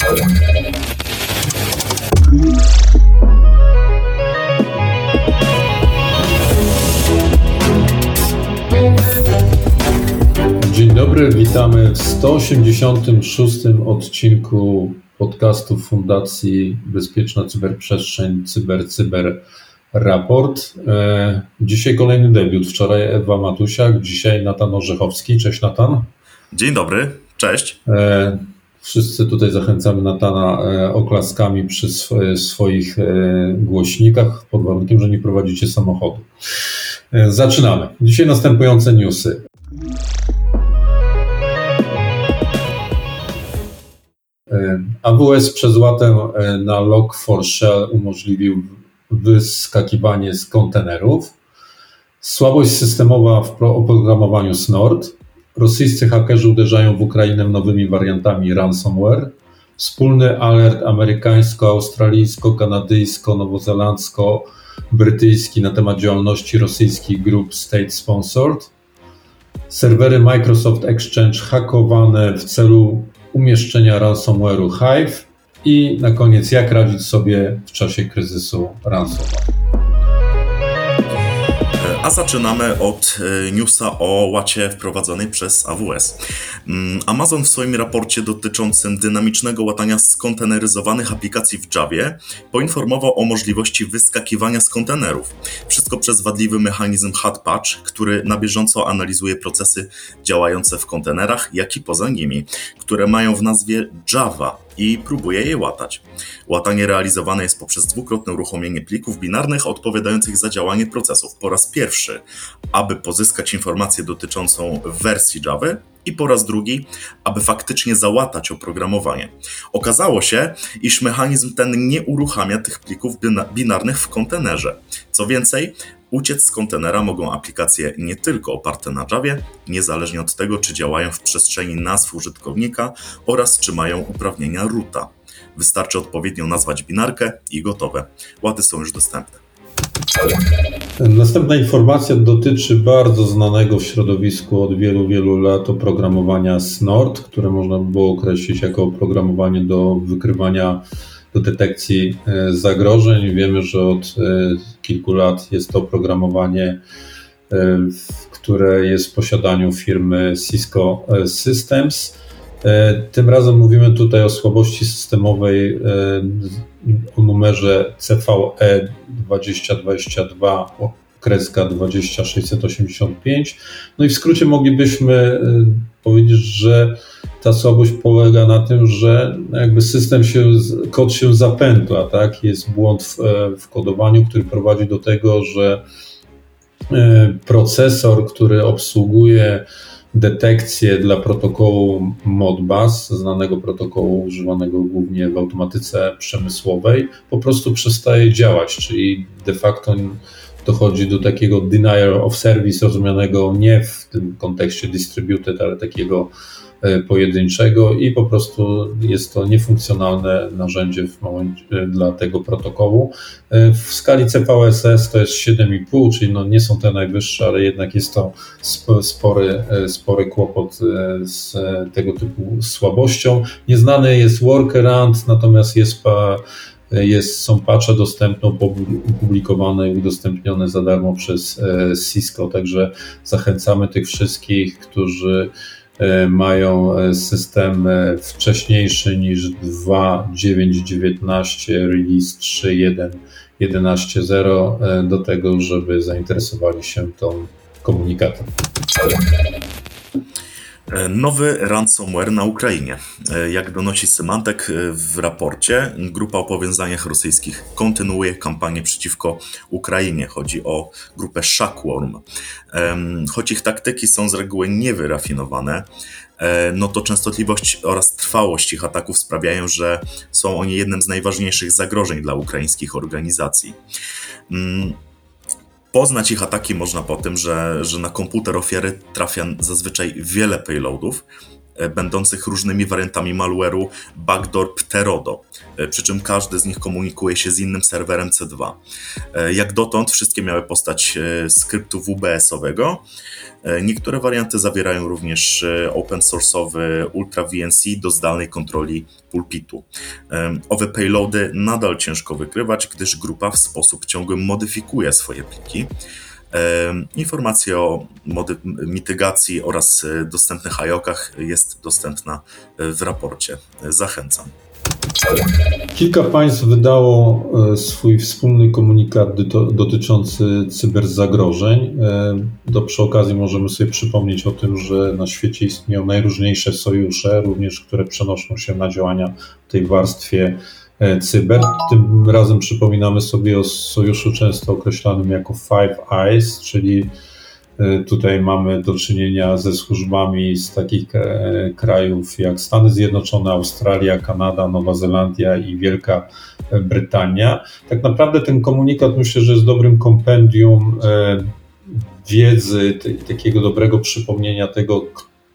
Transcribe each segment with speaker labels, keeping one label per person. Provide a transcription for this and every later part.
Speaker 1: Dzień dobry, witamy w 186 odcinku podcastu Fundacji Bezpieczna Cyberprzestrzeń Cyber Cyber Raport. E, dzisiaj kolejny debiut, wczoraj Ewa Matusiak, dzisiaj Natan Orzechowski. Cześć Natan.
Speaker 2: Dzień dobry, cześć.
Speaker 1: E, wszyscy tutaj zachęcamy Natana e, oklaskami przy swoich głośnikach, pod warunkiem, że nie prowadzicie samochodu. Zaczynamy. Dzisiaj następujące newsy. AWS przez łatę na Log4Shell umożliwił wyskakiwanie z kontenerów, słabość systemowa w oprogramowaniu Snort, rosyjscy hakerzy uderzają w Ukrainę nowymi wariantami ransomware, wspólny alert amerykańsko-australijsko-kanadyjsko-nowozelandzko-brytyjski na temat działalności rosyjskich grup state sponsored, serwery Microsoft Exchange hakowane w celu umieszczenia ransomware'u Hive i na koniec jak radzić sobie w czasie kryzysu ransomware.
Speaker 2: A zaczynamy od e, newsa o łacie wprowadzonej przez AWS. Mm, Amazon w swoim raporcie dotyczącym dynamicznego łatania skonteneryzowanych aplikacji w Javie poinformował o możliwości wyskakiwania z kontenerów. Wszystko przez wadliwy mechanizm hot patch, który na bieżąco analizuje procesy działające w kontenerach, jak i poza nimi, które mają w nazwie Java i próbuje je łatać. Łatanie realizowane jest poprzez dwukrotne uruchomienie plików binarnych odpowiadających za działanie procesów. Po raz pierwszy, aby pozyskać informację dotyczącą wersji Java i po raz drugi, aby faktycznie załatać oprogramowanie. Okazało się, iż mechanizm ten nie uruchamia tych plików binarnych w kontenerze. Co więcej, uciec z kontenera mogą aplikacje nie tylko oparte na Javie, niezależnie od tego, czy działają w przestrzeni nazw użytkownika oraz czy mają uprawnienia roota. Wystarczy odpowiednio nazwać binarkę i gotowe. Łaty są już dostępne.
Speaker 1: Następna informacja dotyczy bardzo znanego w środowisku od wielu, wielu lat oprogramowania Snort, które można by było określić jako oprogramowanie do wykrywania, do detekcji e, zagrożeń. Wiemy, że od e, kilku lat jest to oprogramowanie, e, które jest w posiadaniu firmy Cisco Systems. Tym razem mówimy tutaj o słabości systemowej o numerze CVE 2022 kreska 20685. No i w skrócie moglibyśmy powiedzieć, że ta słabość polega na tym, że jakby system się, kod się zapętla, tak? Jest błąd w, w kodowaniu, który prowadzi do tego, że e, procesor, który obsługuje detekcję dla protokołu Modbus, znanego protokołu używanego głównie w automatyce przemysłowej, po prostu przestaje działać, czyli de facto dochodzi do takiego denial of service rozumianego nie w tym kontekście distributed, ale takiego pojedynczego i po prostu jest to niefunkcjonalne narzędzie momencie, e, dla tego protokołu. E, w skali CVSS to jest 7,5, czyli no nie są te najwyższe, ale jednak jest to spory, spory kłopot z tego typu słabością. Nieznany jest workaround, natomiast jest jest, są patche dostępne, opublikowane i udostępnione za darmo przez Cisco, także zachęcamy tych wszystkich, którzy E, mają e, system e, wcześniejszy niż 2.9.19 release 3.1.11.0 do tego, żeby zainteresowali się tą komunikatem.
Speaker 2: E, nowy ransomware na Ukrainie. E, jak donosi Symantek e, w raporcie, grupa o powiązaniach rosyjskich kontynuuje kampanię przeciwko Ukrainie. Chodzi o grupę Shackworm. Choć ich taktyki są z reguły niewyrafinowane, no to częstotliwość oraz trwałość ich ataków sprawiają, że są oni jednym z najważniejszych zagrożeń dla ukraińskich organizacji. Poznać ich ataki można po tym, że, że na komputer ofiary trafia zazwyczaj wiele payloadów, będących różnymi wariantami malware'u backdoor Pterodo, przy czym każdy z nich komunikuje się z innym serwerem C2. Jak dotąd wszystkie miały postać skryptu WBS-owego. Niektóre warianty zawierają również open source'owy Ultra VNC do zdalnej kontroli pulpitu. Owe payloady nadal ciężko wykrywać, gdyż grupa w sposób ciągły modyfikuje swoje pliki. Informacja o mitygacji oraz e, dostępnych IOKach jest dostępna e, w raporcie. Zachęcam.
Speaker 1: Kilka państw wydało e, swój wspólny komunikat dotyczący cyberzagrożeń. Do przy okazji możemy sobie przypomnieć o tym, że na świecie istnieją najróżniejsze sojusze, również które przenoszą się na działania w tej warstwie cyber. Tym razem przypominamy sobie o sojuszu często określanym jako Five Eyes, czyli e, tutaj mamy do czynienia ze służbami z takich e, krajów jak Stany Zjednoczone, Australia, Kanada, Nowa Zelandia i Wielka Brytania. Tak naprawdę ten komunikat myślę, że jest dobrym kompendium wiedzy, takiego dobrego przypomnienia tego,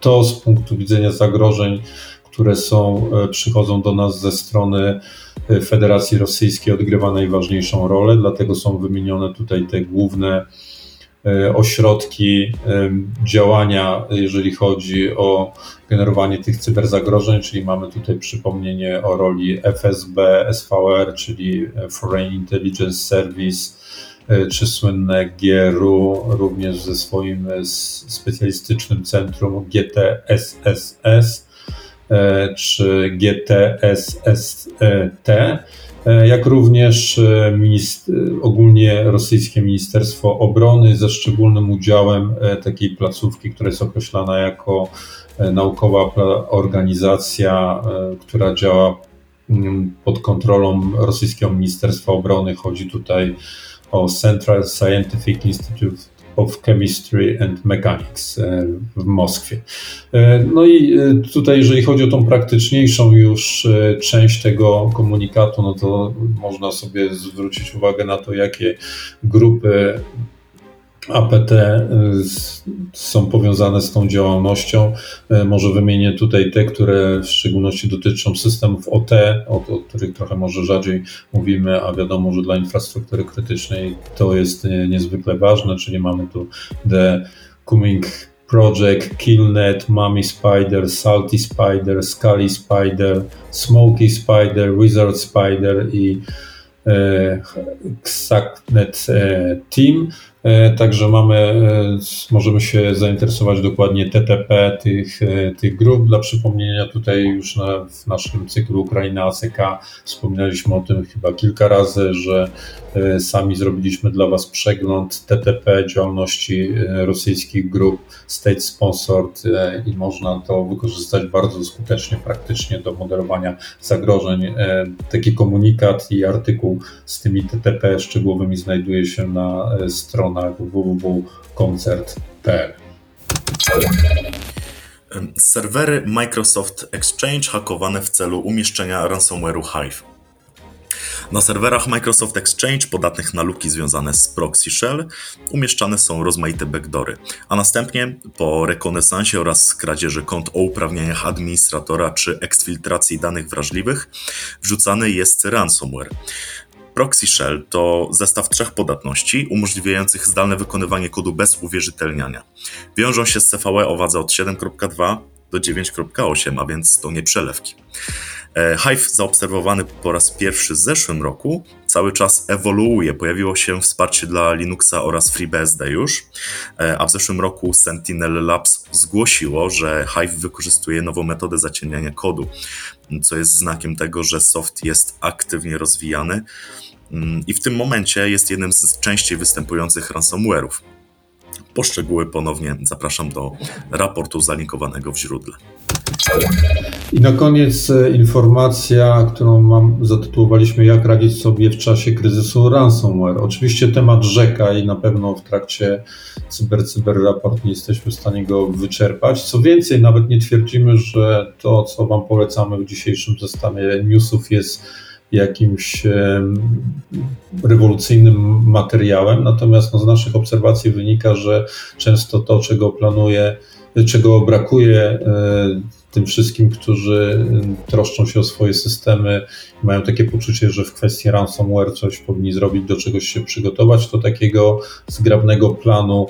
Speaker 1: kto z punktu widzenia zagrożeń, które są, przychodzą do nas ze strony Federacji Rosyjskiej odgrywa najważniejszą rolę, dlatego są wymienione tutaj te główne e, ośrodki e, działania, jeżeli chodzi o generowanie tych cyberzagrożeń, czyli mamy tutaj przypomnienie o roli FSB, SVR, czyli Foreign Intelligence Service, e, czy słynne GRU, również ze swoim specjalistycznym centrum GTSSS E, czy GTSST, e, jak również e, ogólnie rosyjskie Ministerstwo Obrony ze szczególnym udziałem takiej placówki, która jest określana jako naukowa organizacja, która działa mm, pod kontrolą rosyjskiego Ministerstwa Obrony. Chodzi tutaj o Central Scientific Institute of Chemistry and Mechanics e, w Moskwie. E, no i e, tutaj, jeżeli chodzi o tą praktyczniejszą już część tego komunikatu, no to można sobie zwrócić uwagę na to, jakie grupy APT y, są powiązane z tą działalnością. Y, może wymienię tutaj te, które w szczególności dotyczą systemów OT, o, o których trochę może rzadziej mówimy, a wiadomo, że dla infrastruktury krytycznej to jest y, niezwykle ważne, czyli mamy tu The Cumming Project, Killnet, Mummy Spider, Salty Spider, Scully Spider, Smoky Spider, Wizard Spider i Xacnet Team. E, także mamy, e, możemy się zainteresować dokładnie TTP tych, e, tych grup. Dla przypomnienia tutaj już na, w naszym cyklu Ukraina ACK wspominaliśmy o tym chyba kilka razy, że sami zrobiliśmy dla Was przegląd TTP działalności rosyjskich grup state sponsored i można to wykorzystać bardzo skutecznie, praktycznie do modelowania zagrożeń. Taki komunikat i artykuł z tymi TTP szczegółowymi znajduje się na stronie stronach.
Speaker 2: Serwery Microsoft Exchange hakowane w celu umieszczenia ransomware'u Hive. Na serwerach Microsoft Exchange podatnych na luki związane z proxy shell umieszczane są rozmaite backdory, a następnie po rekonesansie oraz kradzieży kont o uprawnieniach administratora czy eksfiltracji danych wrażliwych wrzucany jest ransomware. Proxy Shell to zestaw trzech podatności umożliwiających zdalne wykonywanie kodu bez uwierzytelniania. Wiążą się z CVE o wadze od 7.2 do 9.8, a więc to nie przelewki. E, Hive zaobserwowany po raz pierwszy w zeszłym roku cały czas ewoluuje. Pojawiło się wsparcie dla Linuxa oraz FreeBSD już, e, a w zeszłym roku Sentinel Labs zgłosiło, że Hive wykorzystuje nową metodę zaciemniania kodu, co jest znakiem tego, że soft jest aktywnie rozwijany mm, i w tym momencie jest jednym z częściej występujących ransomware'ów. Poszczegóły ponownie zapraszam do raportu zalinkowanego w źródle.
Speaker 1: I na koniec e, informacja, którą mam, zatytułowaliśmy Jak radzić sobie w czasie kryzysu ransomware. Oczywiście temat rzeka i na pewno w trakcie cyber cyber raport nie jesteśmy w stanie go wyczerpać. Co więcej, nawet nie twierdzimy, że to, co Wam polecamy w dzisiejszym zestawie newsów jest jakimś rewolucyjnym materiałem, natomiast no, z naszych obserwacji wynika, że często to, czego planuje, czego brakuje e, tym wszystkim, którzy troszczą się o swoje systemy i mają takie poczucie, że w kwestii ransomware coś powinni zrobić, do czegoś się przygotować, to takiego zgrabnego planu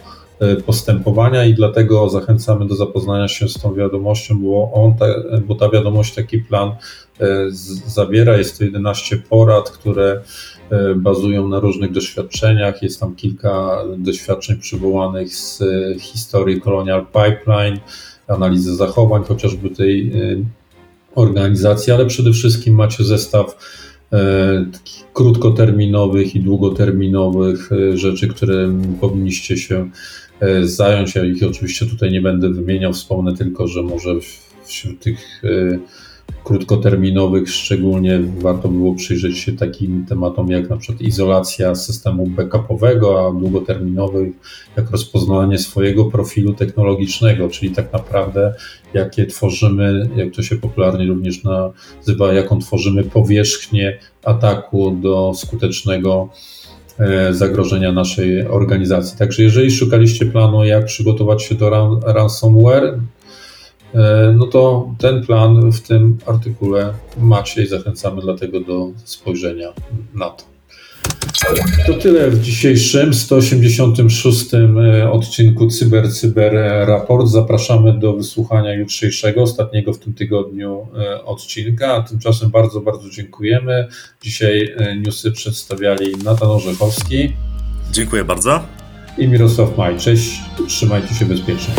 Speaker 1: postępowania i dlatego zachęcamy do zapoznania się z tą wiadomością, bo, on ta, bo ta wiadomość taki plan zawiera. Jest to 11 porad, które bazują na różnych doświadczeniach. Jest tam kilka doświadczeń przywołanych z historii Colonial Pipeline, analizy zachowań chociażby tej e, organizacji, ale przede wszystkim macie zestaw e, krótkoterminowych i długoterminowych rzeczy, które powinniście się zająć. Ja ich oczywiście tutaj nie będę wymieniał, wspomnę tylko, że może wśród tych krótkoterminowych szczególnie warto było przyjrzeć się takim tematom jak na przykład izolacja systemu backupowego, a długoterminowych jak rozpoznanie swojego profilu technologicznego, czyli tak naprawdę jakie tworzymy, jak to się popularnie również nazywa, jaką tworzymy powierzchnię ataku do skutecznego e, zagrożenia naszej organizacji. Także jeżeli szukaliście planu, jak przygotować się do ransomware, no to ten plan w tym artykule macie i zachęcamy dlatego do spojrzenia na to. To tyle w dzisiejszym 186 e, odcinku Cyber Cyber Raport. Zapraszamy do wysłuchania jutrzejszego, ostatniego w tym tygodniu e, odcinka. A tymczasem bardzo, bardzo dziękujemy. Dzisiaj newsy przedstawiali Natan Orzechowski.
Speaker 2: Dziękuję bardzo.
Speaker 1: I Mirosław Maj. Cześć, trzymajcie się bezpiecznie.